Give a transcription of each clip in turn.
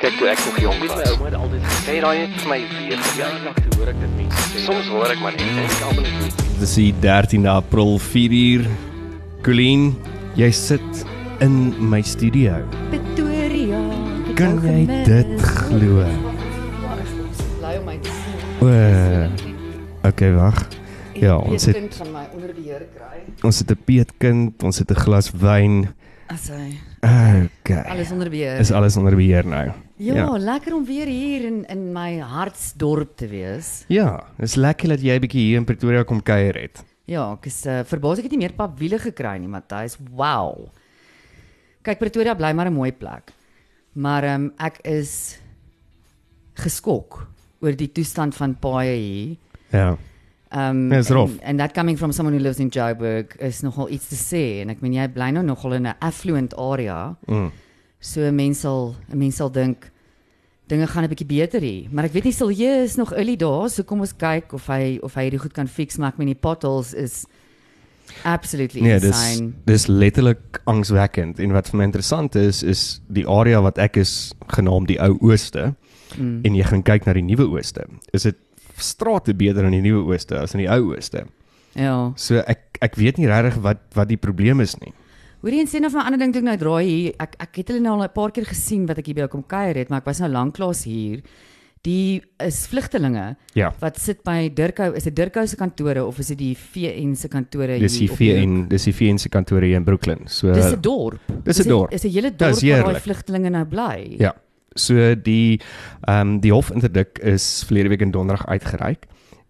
Kyk toe ek nog jonk was. Sê daai net vir my weer ja, toe hoor ek dit mense. Soms hoor ek maar net en ek almal net Dit is die 13de April 4uur. Colleen, jy sit in my studio. Pretoria. Kan jy dit glo? Bly om my te sien. Okay, wag. Ja, ons het kind van my onder beheer kry. ons het 'n peetkind, ons het 'n glas wyn. As hy Okay. alles onder beheer. Is alles onder beheer nou? Ja, ja. lekker om weer hier in in my hartsdorp te wees. Ja, is lekker dat jy 'n bietjie hier in Pretoria kom kuier het. Ja, ek is uh, verbaas ek het nie meer pawiele gekry nie, Matthys. Wow. Kyk, Pretoria bly maar 'n mooi plek. Maar ehm um, ek is geskok oor die toestand van paaie hier. Ja. Um is rof. and, and that coming from someone who lives in Joburg is nogal iets te sê en ek meen jy bly nou nogal in 'n affluent area. Mm. So 'n mens sal 'n mens sal dink dinge gaan 'n bietjie beter hier. Maar ek weet nie Silje is nog early days, so kom ons kyk of hy of hy dit goed kan fix maar ek meen die potholes is absolutely Nee, dis insane. dis letterlik angswekkend en wat vir my interessant is is die area wat ek is genaamd die ou ooste Mm. en jy gaan kyk na die nuwe ooste. Is dit strate beter in die nuwe ooste as in die ou ooste? Ja. So ek ek weet nie regtig wat wat die probleem is nie. Hoorie en sien of 'n ander ding toe ek nou draai hier. Ek ek het hulle nou al 'n paar keer gesien wat ek hier by jou kom kuier het, maar ek was nou lanklaas hier. Die is vlugtelinge Ja. wat sit by Dirkou, is dit Dirkou se kantore of is dit die VN se kantore Dis die op die? VN, dis die VN se kantore hier in Brooklyn. So Dis 'n dorp. Dis 'n dorp. Is 'n hele Dis dorp waar daai vlugtelinge nou bly. Ja. So die ehm um, die hofinterdik is verlede week in donderdag uitgereik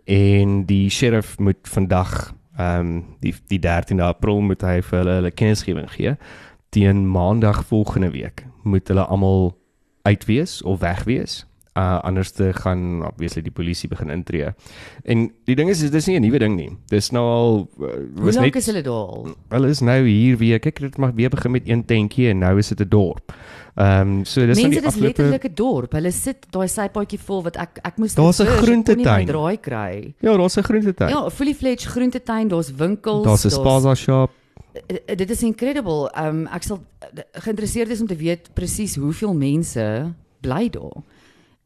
en die sheriff moet vandag ehm um, die die 13de April moet hy vir hulle hulle kennisgewing gee. Teen maandag volgende week moet hulle almal uitwees of wegwees. Uh anders te gaan obviously die polisie begin intree. En die ding is, is dis nie 'n nuwe ding nie. Dis nou al uh, Hoe was lank net is hulle daar al? Hulle is nou hier weer. Kyk, dit mag weer begin met een tentjie en nou is dit 'n dorp. Ehm um, so dis nou Mense die dis afgelope letterlik 'n dorp. Hulle sit daai sypaadjie vol wat ek ek moes Daar's 'n groentetuin. draai kry. Ja, daar's 'n groentetuin. Ja, fully fledged groentetuin, daar's winkels, daar's 'n spaza shop. Uh, dit is incredible. Um ek sal uh, geïnteresseerd is om te weet presies hoeveel mense bly daar.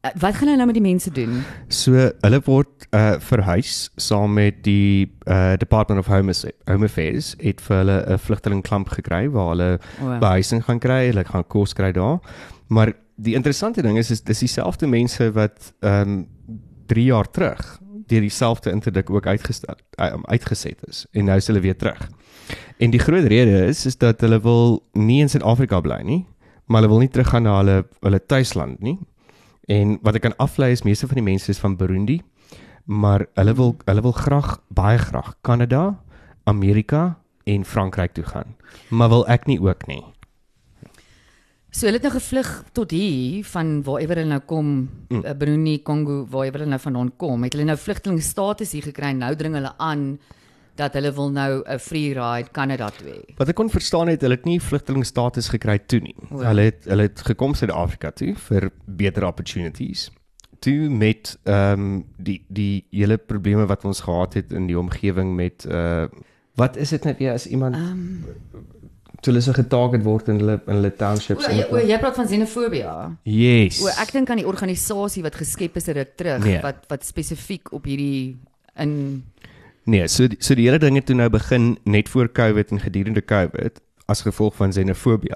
Uh, wat gaan hulle nou met die mense doen? So hulle word uh verhuis saam met die uh Department of Home, Affairs- Home Affairs het vir hulle 'n vlugtelingklamp gekry waar hulle O, ja. behuising gaan kry, hulle gaan kos kry daar. Maar die interessante ding is is dis dieselfde mense wat ehm um, 3 jaar terug deur dieselfde interdik ook uitgestel um, uitgeset is en nou is hulle weer terug. En die groot rede is is dat hulle wil nie in Suid-Afrika bly nie, maar hulle wil nie teruggaan na hulle hulle tuisland nie. En wat ek kan aflei is meeste van die mense is van Burundi, maar hulle wil hulle wil graag baie graag Kanada, Amerika en Frankryk toe gaan. Maar wil ek nie ook nie. So hulle het nou gevlug tot hier van waarewer hulle nou kom, Mm. mm. Burundi, Kongo, waarewer hulle nou vandaan kom. Het hulle nou vlugtelingstatus hier gekry nou dring hulle aan dat hulle wil nou 'n free ride Kanada toe hê. Wat ek kon verstaan het, hulle het nie vlugtelingstatus gekry toe nie. O. Hulle het hulle het gekom Suid-Afrika toe vir beter opportunities. Toe met ehm um, die die hele probleme wat ons gehad het in die omgewing met uh wat is dit net weer as iemand Um, toe hulle so getarget word in hulle in hulle o, townships jy, o, jy praat van xenofobie. Yes. O, ek dink aan die organisasie wat geskep is ruk terug Nee. wat wat spesifiek op hierdie in Nee, so die, so die hele ding het toe nou begin net voor Covid en gedurende Covid as gevolg van xenofobie.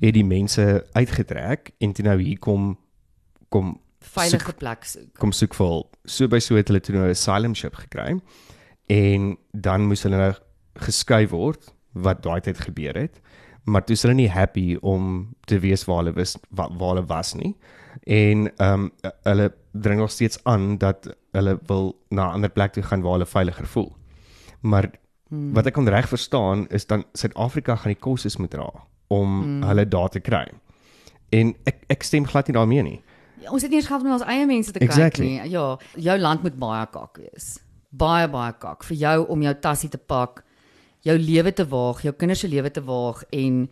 Het die mense uitgetrek en toe nou hier kom kom veilige Soek- plek soek. kom soek vir hulp. So by so het hulle toe nou 'n asylum ship gekry en dan moes hulle nou geskuif word wat daai tyd gebeur het. Maar toe is hulle nie happy om te weet waar hulle was waar, waar hulle was nie. En ehm um, hulle dring nog steeds aan dat hulle wil na 'n ander plek toe gaan waar hulle veiliger voel. Maar Hmm. wat ek kon reg verstaan is dan Suid-Afrika gaan die kostes moet dra om Hmm. hulle daar te kry. En ek ek stem glad nie daarmee nie. Ons het nie eens geld om na ons eie mense te Exactly. kyk nie. Ja, jou land moet baie kak wees. Baie baie kak vir jou om jou tassie te pak, jou lewe te waag, jou kinders se lewe te waag en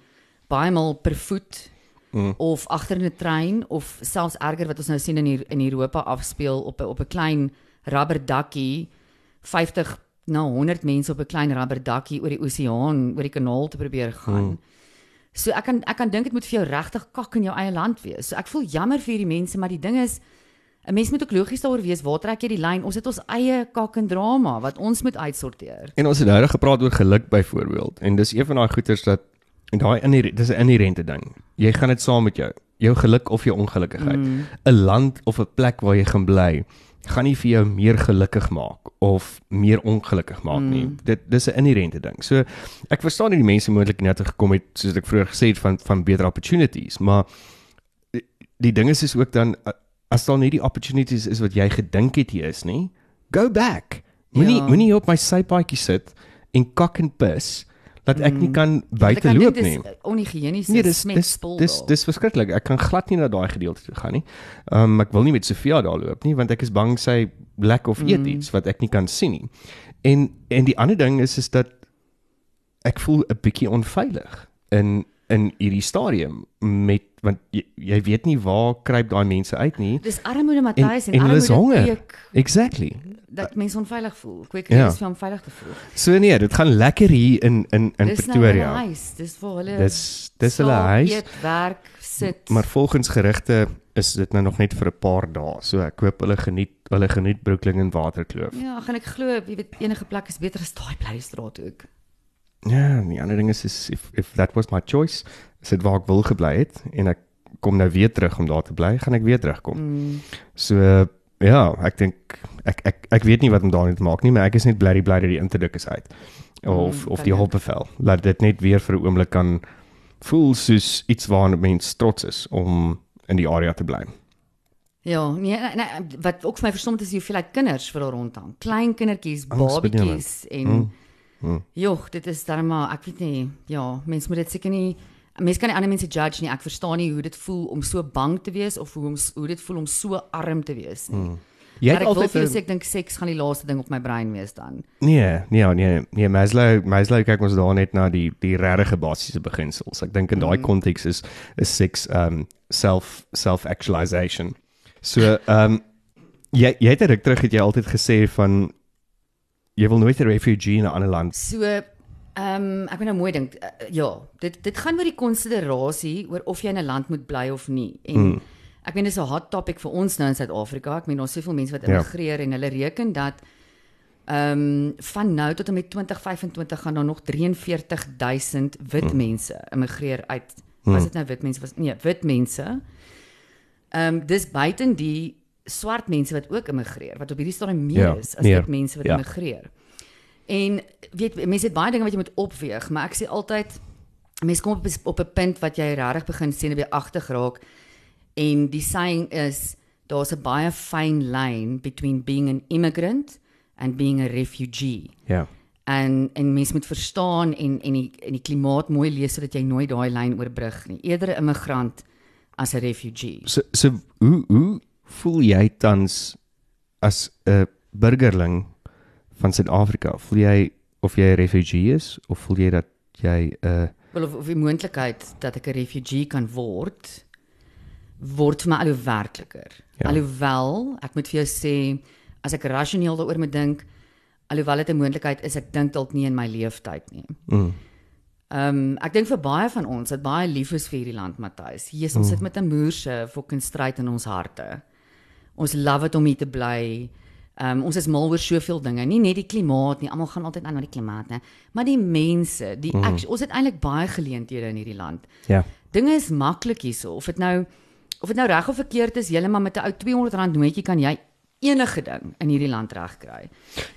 baie maal per voet Mm. of agter in 'n trein of selfs erger wat ons nou sien in hier, in Europa afspeel op 'n op 'n klein rubberdakkie 50 na 100 mense op 'n klein rubberdakkie oor die oseaan, oor die kanaal te probeer gaan. Mm. So ek kan ek kan dink dit moet vir jou regtig kak in jou eie land wees. So ek voel jammer vir hierdie mense, maar die ding is 'n mens moet ook logies daaroor wees waar trek jy die lyn? Ons het ons eie kak en drama wat ons moet uitsorteer. En ons het nou gepraat oor geluk byvoorbeeld en dis een van daai goeters dat en daai in dis 'n inherente ding. Jy gaan dit saam met jou, jou geluk of jou ongelukkigheid. 'n mm. Land of 'n plek waar jy gaan bly gaan nie vir jou meer gelukkig maak of meer ongelukkig maak nie. Mm. Dit dis 'n inherente ding. So ek verstaan nie die mense moontlik net gekom het soos ek vroeër gesê het van van beter opportunities, maar die, die ding is is ook dan as daar nie die opportunities is wat jy gedink het hier is nie, go back. Moenie Ja. moenie op my sypaadjie sit en kak en pis dat ek nie kan buite Ek loop nie. dis Onhygiënies Nee, dis dis smetspul. dis dis verskriklik. Ek kan glad nie na daai gedeelte toe gaan nie. Ehm um, ek wil nie met Sofia daar loop nie want ek is bang sy lek of eet Mm. iets wat ek nie kan sien nie. En en die ander ding is is dat ek voel 'n bietjie onveilig in in hierdie stadium met want jy, jy weet nie waar kruip daai mense uit nie. Dis armoede Matthys en, en is armoede honger. kweek Exactly. dat mense onveilig voel. Kweek Ja. is vir hom veilig te voel. So nee, dit gaan lekker hier in in in dis nou Pretoria. hulle huis. Dis vir hulle. Dis dis hulle huis. Eet, werk, sit. Maar volgens gerugte is dit nou nog net vir 'n paar dae. So ek hoop hulle geniet hulle geniet Brooklyn en Waterkloof. ja, gaan ek glo, jy weet enige plek is beter as daai bly straat ook. Ja, die ander ding is, is if if that was my choice, is dit waar ek wil gebly het en ek kom nou weer terug om daar te bly, gaan ek weer terugkom. Mm. So ja, ek dink ek ek ek weet nie wat om daarin te maak nie, maar ek is net bly bly dat die interduk is uit. Of Mm, of die ek. hoppevel. Laat dit net weer vir 'n oomblik kan voel soos iets waarna mens trots is om in die area te bly. Ja, nee, nee, wat ook vir my verstom is die hoeveelheid kinders vir daar rondhang. Klein kindertjies, babatjies en Mm. Mm. Jogg, dit is dan maar ek weet nie, ja, mense moet dit seker nie mense kan nie ander mense judge nie. Ek verstaan nie hoe dit voel om so bang te wees of hoe om hoe dit voel om so arm te wees nie. Mm. Jy het altyd vir sê ek dink seks gaan die laaste ding op my brein wees dan. Nee, nee, nee, nee, Maslow, Maslow kyk ons daar net na die die regte basiese beginsels. Ek dink in daai konteks is is seks um self self actualization. So, um jy jy het reg terug het jy altyd gesê van jy wil nooit 'n refugee in 'n ander land. So ehm um, ek moet nou mooi dink. Uh, ja, dit dit gaan oor die konsiderasie oor of jy in 'n land moet bly of nie. En mm. ek meen dis 'n hot topic vir ons nou in Suid-Afrika. Ek meen ons soveel mense wat Ja. immigreer en hulle reken dat ehm um, van nou tot en met 2025 gaan daar nog 43000 wit mm. mense immigreer uit. Was dit nou wit mense was nee, wit mense. Ehm um, dis buiten die swart mense wat ook immigreer wat op hierdie stadium meer Ja, is as meer. wit mense wat Ja. immigreer. En weet mense het baie dinge wat jy moet opweeg, maar ek sê altyd mense kom op op 'n punt wat jy regtig begin sien weer agter geraak en die saying is daar's 'n baie fyn lyn between being an immigrant and being a refugee. Ja. En en mense moet verstaan en en die en die klimaat mooi lees sodat jy nooit daai lyn oorbrug nie. Eerder 'n immigrant as 'n refugee. So so hoe hoe voel jy tans as 'n burgerling van Suid-Afrika? Voel jy of jy 'n refugee is of voel jy dat jy 'n uh, Wel of, of die moontlikheid dat ek 'n refugee kan word word vir my al hoe werkliker. Ja. Alhoewel ek moet vir jou sê as ek rasioneel daaroor moet dink, alhoewel dit 'n moontlikheid is, ek dink dalk nie in my lewenstyd nie. mm, Ehm um, ek dink vir baie van ons wat baie lief is vir hierdie land, Matthys. Jesus, ons sit met 'n moerse fucking stryd in ons harte. Ons love dit om hier te bly. Ehm um, ons is mal oor soveel dinge, nie net die klimaat nie. Almal gaan altyd aan na die klimaat, né? Maar die mense, die mm. ek, ons het eintlik baie geleenthede in hierdie land. ja. Dinge is maklik hierso. Of dit nou of dit nou reg of verkeerd is, jy maar met 'n ou R200 nootjie kan jy enige ding in hierdie land regkry.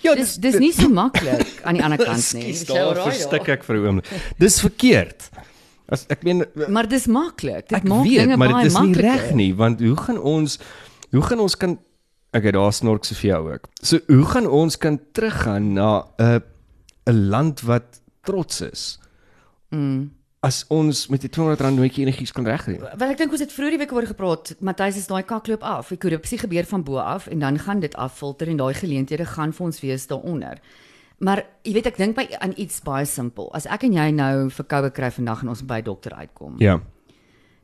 Ja, dis dis nie so maklik aan die ander kant nie. Dis daar alright verstik ek vir 'n oomblik. Dis verkeerd. As ek meen Maar dis maklik. Dit ek maak weet, dinge maar baie dit is nie reg nie, want hoe gaan ons hoe gaan ons kan Okay, daar snork Sofia ook. So hoe gaan ons kan teruggaan na 'n 'n land wat trots is? Mm. As ons met die R200 nootjie enigiets kan regkry. Wel ek dink ons het vroeër die week oor gepraat. Matthys is daai kakloop af. Die korrupsie gebeur van bo af en dan gaan dit affilter en daai geleenthede gaan vir ons wees daaronder. Maar jy weet ek dink by aan iets baie simpel. As ek en jy nou verkoue kry vandag en ons by dokter uitkom, Ja.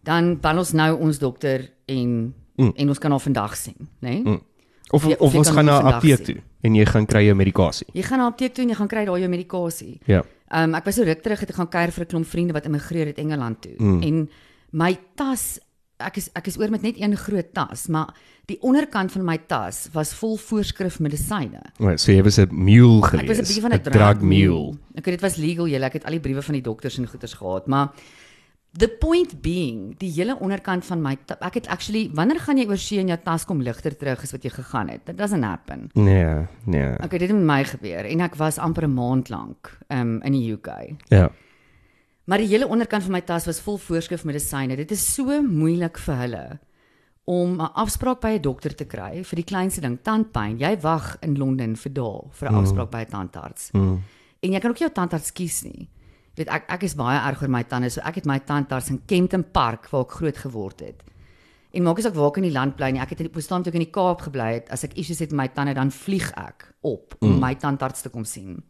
dan bel ons nou ons dokter en Mm. en ons kan haar vandag sien, né? Nee? Mm. Of Of jy- of, jy ons gaan na 'n apteek toe en jy gaan kry jou medikasie. Jy gaan na 'n apteek toe en jy gaan kry daai jou medikasie. Ja. Um ek was so ruk terug het ek gaan kuier vir 'n klomp vriende wat immigreer het Engeland toe. Mm. En my tas ek is ek is oor met net een groot tas, maar die onderkant van my tas was vol voorskrif medisyne. Right, so jy was 'n mule geweest. Ek was 'n bietjie van 'n drug mule. Ek weet dit was legal julle, ek het al die briewe van die dokters en goeters gehad, maar the point being, die hele onderkant van my ek het actually wanneer gaan jy oor see en jou tas kom ligter terug as wat jy gegaan het? That doesn't happen. Nee, nee. Okay, dit het met my gebeur en ek was amper 'n maand lank um in die UK. Ja. Maar die hele onderkant van my tas was vol voorskrif medisyne. Dit is so moeilik vir hulle om 'n afspraak by 'n dokter te kry vir die kleinste ding, tandpyn. Jy wag in Londen vir dae vir 'n afspraak by 'n tandarts. Mm. En jy kan ook nie jou tandarts kies nie. Weet ek ek is baie erg oor my tande, so ek het my tandarts in Kempton Park waar ek groot geword het. En maak nie saak waar ek in die land bly nie. Ek het in die bestaan toe ek in die Kaap gebly het, as ek issues het met my tande dan vlieg ek op om mm. my tandarts te kom sien.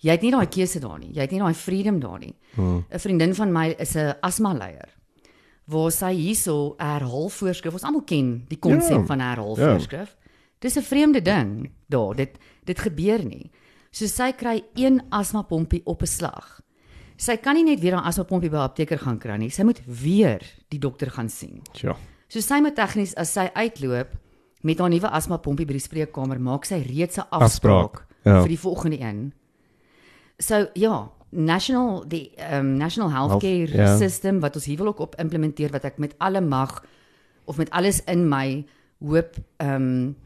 Jy het nie daai keuse daar nie. Jy het nie daai freedom daar nie. 'n Vriendin van my is 'n asma leier. Waar sy hierso herhaal voorskrif. Ons almal ken die konsep Ja. ja. van herhaal Ja. voorskrif. Dis 'n vreemde ding daar. Dit dit gebeur nie. So sy kry een asma pompie op 'n slag. Sy kan nie net weer 'n asma pompie by 'n apteker gaan kry nie. Sy moet weer die dokter gaan sien. Ja. So sy moet tegnies as sy uitloop met haar nuwe asma pompie by die spreekkamer, maak sy reeds 'n afspraak, Afspraak, ja. vir die volgende een. So ja, national die um, national healthcare Health, ja. system wat ons hier wil ook op implementeer wat ek met alle mag of met alles in my hoop ehm um,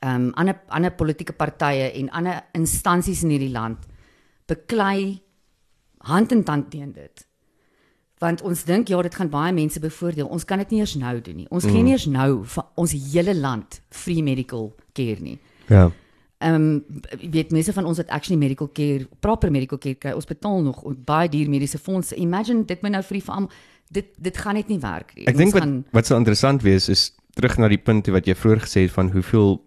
ehm um, ander ander politieke partye en ander instansies in hierdie land beklei hand in tand teen dit. Want ons dink ja, dit gaan baie mense bevoordeel. Ons kan dit nie eers nou doen nie. Ons mm. gee nie eers nou vir ons hele land free medical care nie. Ja. Ehm um, weet mense van ons wat actually medical care, proper medical care kry, ons betaal nog baie duur mediese fondse. Imagine dit moet nou vir vir almal dit dit gaan net nie werk nie. Ek dink wat gaan- wat so interessant wees is terug na die punt wat jy vroeër gesê het van hoeveel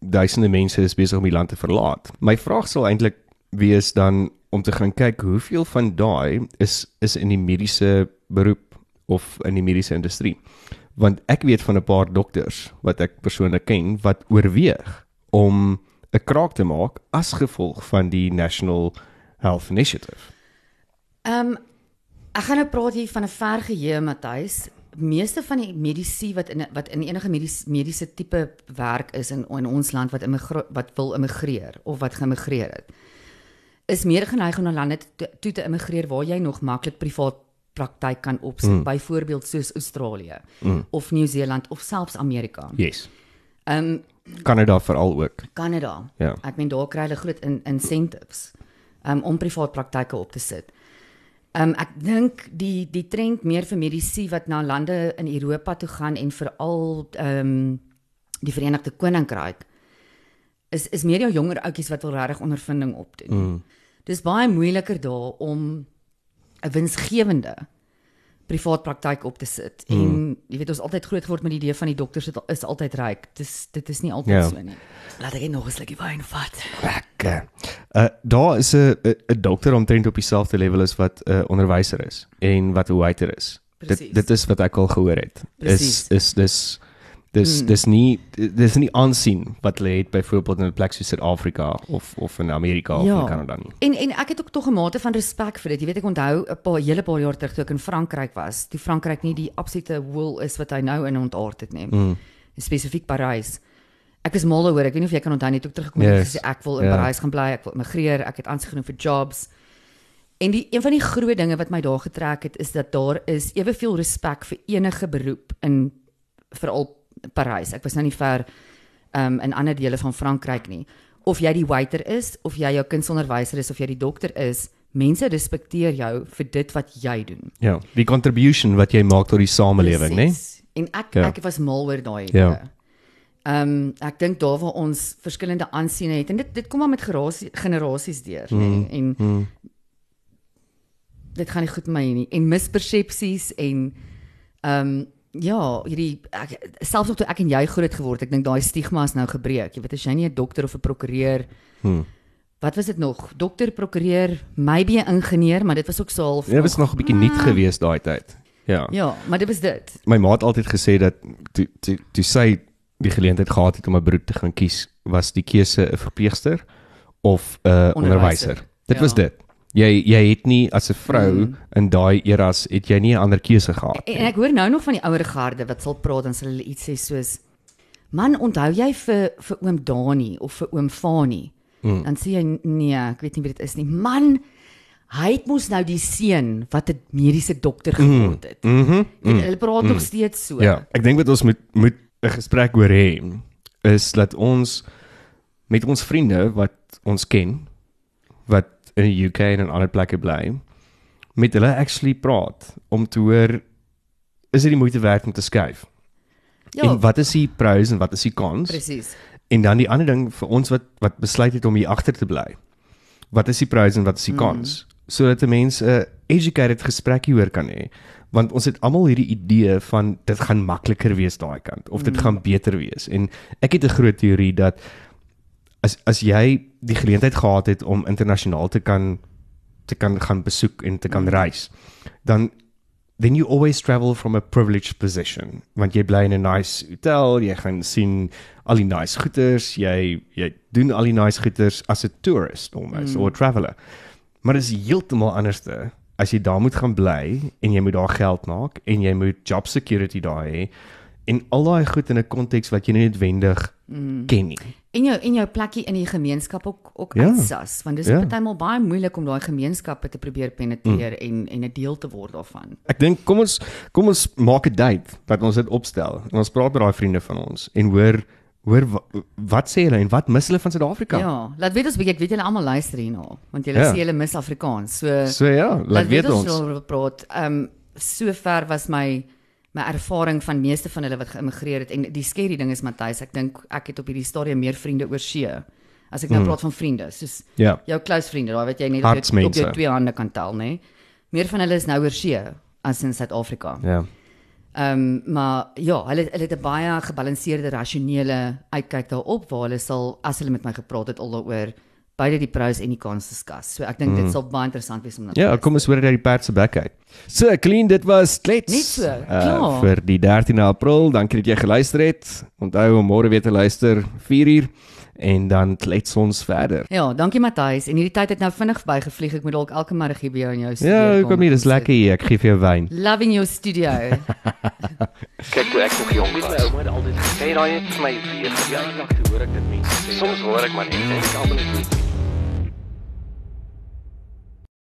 duisende mense is besig om die land te verlaat. My vraag sal eintlik wees dan om te gaan kyk hoeveel van daai is is in die mediese beroep of in die mediese industrie. Want ek weet van 'n paar dokters wat ek persoonlik ken wat oorweeg om 'n kraak te maak as gevolg van die National Health Initiative. Ehm um, ek gaan nou praat hier van 'n ver geheue Matthys. Meeste van die medisy wat in wat in enige medies, mediese tipe werk is in in ons land wat immigre, wat wil immigreer of wat geïmmigreer het. Is meer geneig om na lande toe, toe te immigreer waar jy nog maklik privaat praktyk kan opsit, mm. byvoorbeeld soos Australië mm. of Nieu-Seeland of selfs Amerika. Yes. Ehm um, Kanada veral ook. Kanada. Ja. Ek meen daar kry hulle groot in, incentives um, om privaat praktyke op te sit. Um ek dink die die trend meer vir medisy wat na lande in Europa toe gaan en veral um die Verenigde Koninkryk is is meer jou jonger ouetjies wat wil regtig ondervinding opdoen. Mm. Dis baie moeiliker daar om 'n winsgewende privaat praktyk op te sit. Mm. En jy weet ons altyd groot geword met die idee van die dokters is, is altyd ryk. Dis dit is nie altyd Ja. so nie. Laat ek nog 'n slukkie wyn vat. Lekker. Uh daar is 'n 'n dokter omtrent op dieselfde level as wat 'n uh, onderwyser is en wat 'n waiter is. Precies. Dit dit is wat ek al gehoor het. Precies. Is is dis dis Mm. dis nie dis nie aansien wat hulle het byvoorbeeld in 'n plek soos Suid-Afrika of of in Amerika of Ja. in Kanada nie. En en ek het ook tog 'n mate van respek vir dit. Jy weet ek onthou 'n paar hele paar jaar terug toe ek in Frankryk was, toe Frankryk nie die absolute wool is wat hy nou in ontaard het nie. Mm. Spesifiek Parys. Ek was mal daaroor. Ek weet nie of jy kan onthou nie toe ek teruggekom het Yes. yes. gesê ek wil in Ja. Parys gaan bly, ek wil immigreer, ek het aansoek gedoen vir jobs. En die een van die groot dinge wat my daar getrek het is dat daar is eweveel respek vir enige beroep in veral Parys. Ek was nou nie ver um in ander dele van Frankryk nie. Of jy die waiter is, of jy jou kindsonderwyser is, of jy die dokter is, mense respekteer jou vir dit wat jy doen. Ja, die contribution wat jy maak tot die samelewing, né? En ek ja. ek was mal oor daai idee. Ja. Ehm um, ek dink daar waar ons verskillende aansiene het en dit dit kom maar met gerasie, generasies deur, mm. nê? En Mm. dit gaan nie goed met my nie en mispersepsies en ehm um, ja, hierdie ek, selfs nog toe ek en jy groot geword, ek dink daai stigma is nou gebreek. Jy weet as jy nie 'n dokter of 'n prokureur Hmm. Wat was dit nog? Dokter, prokureur, maybe 'n ingenieur, maar dit was ook so half Ja, dit was nog 'n bietjie nuut geweest daai tyd. Ja. Ja, maar dit was dit. My ma het altyd gesê dat toe toe toe sy die geleentheid gehad het om 'n beroep te gaan kies, was die keuse 'n verpleegster of 'n Onderwyser. onderwyser. Dit Ja. was dit. Jy jy het nie as 'n vrou mm. in daai eras het jy nie 'n ander keuse gehad En, en ek hoor nou nog van die ouer garde wat sal praat dan sal hulle iets sê soos Man, onthou jy vir vir oom Dani of vir oom Fani? Mm. Dan sê jy nee, ek weet nie wie dit is nie. Man, hy het mos nou die seun wat 'n mediese dokter geword het. Mm Mm. Hulle praat mm. nog steeds so. Ja, ek dink wat ons moet moet 'n gesprek oor hê is dat ons met ons vriende wat ons ken wat in die UK en in ander plekke bly met hulle actually praat om te hoor is dit die moeite werd om te skuif? ja En wat is die pros en wat is die cons? presies. En dan die ander ding vir ons wat wat besluit het om hier agter te bly. Wat is die pros en wat is die cons? Mm. Sodat 'n mens 'n educated gesprek hieroor kan hê. Want ons het almal hierdie idee van dit gaan makliker wees daai kant of dit mm. gaan beter wees. En ek het 'n groot teorie dat as as jy die geleentheid gehad het om internasionaal te kan te kan gaan besoek en te kan mm. reis, dan then you always travel from a privileged position want jy bly in 'n nice hotel, jy gaan sien al die nice goeders, jy jy doen al die nice goeders as 'n tourist almost mm. or a traveller. Maar dit is heeltemal anderste as jy daar moet gaan bly en jy moet daar geld maak en jy moet job security daar hê en al daai goed in 'n konteks wat jy nie noodwendig mm. ken nie. En jou en jou plekkie in die gemeenskap ook ook Ja. uitsas, want dis Ja. ja. partymal baie moeilik om daai gemeenskappe te probeer penetreer mm. en en 'n deel te word daarvan. Ek dink kom ons kom ons maak 'n date dat ons dit opstel. En ons praat met daai vriende van ons en hoor hoor wa, wat sê hulle en wat mis hulle van Suid-Afrika? Ja, laat weet ons bietjie, ek weet julle almal luister hierna, want julle Ja. sê julle mis Afrikaans. So So ja, laat weet ons. ons praat. Ehm um, sover was my my ervaring van meeste van hulle wat geïmmigreer het en die skerry ding is Matthys, ek dink ek het op hierdie stadium meer vriende oor see. As ek nou mm. praat van vriende, soos Ja. jou close vriende, daai wat jy net op jou, op jou twee hande kan tel, nê. Meer van hulle is nou oor see as in Suid-Afrika. Ja. Ehm um, maar ja, hulle hulle het 'n baie gebalanseerde rasionele uitkyk daarop waar hulle sal as hulle met my gepraat het al daaroor beide die pros en die cons discuss. So ek dink mm. dit sal baie interessant wees om na te Ja, kom ons hoor uit die perd se bek uit. So, clean, dit was klets. Net so, Uh, klaar. vir die 13de April, dankie dat jy geluister het. Onthou om môre weer te luister 4uur en dan klets ons verder. Ja, dankie Matthys. En hierdie tyd het nou vinnig verbygevlieg. Ek moet dalk elke middag hier by jou in jou studio Ja, kom nie, dis en sit. lekker hier. Ek gee vir jou wyn. Loving your studio. Kyk toe ek nog jong was, my ouma het altyd gesê daai het vir my weer ja, te hoor ek dit mense sê. Soms hoor ek maar net en ek almal is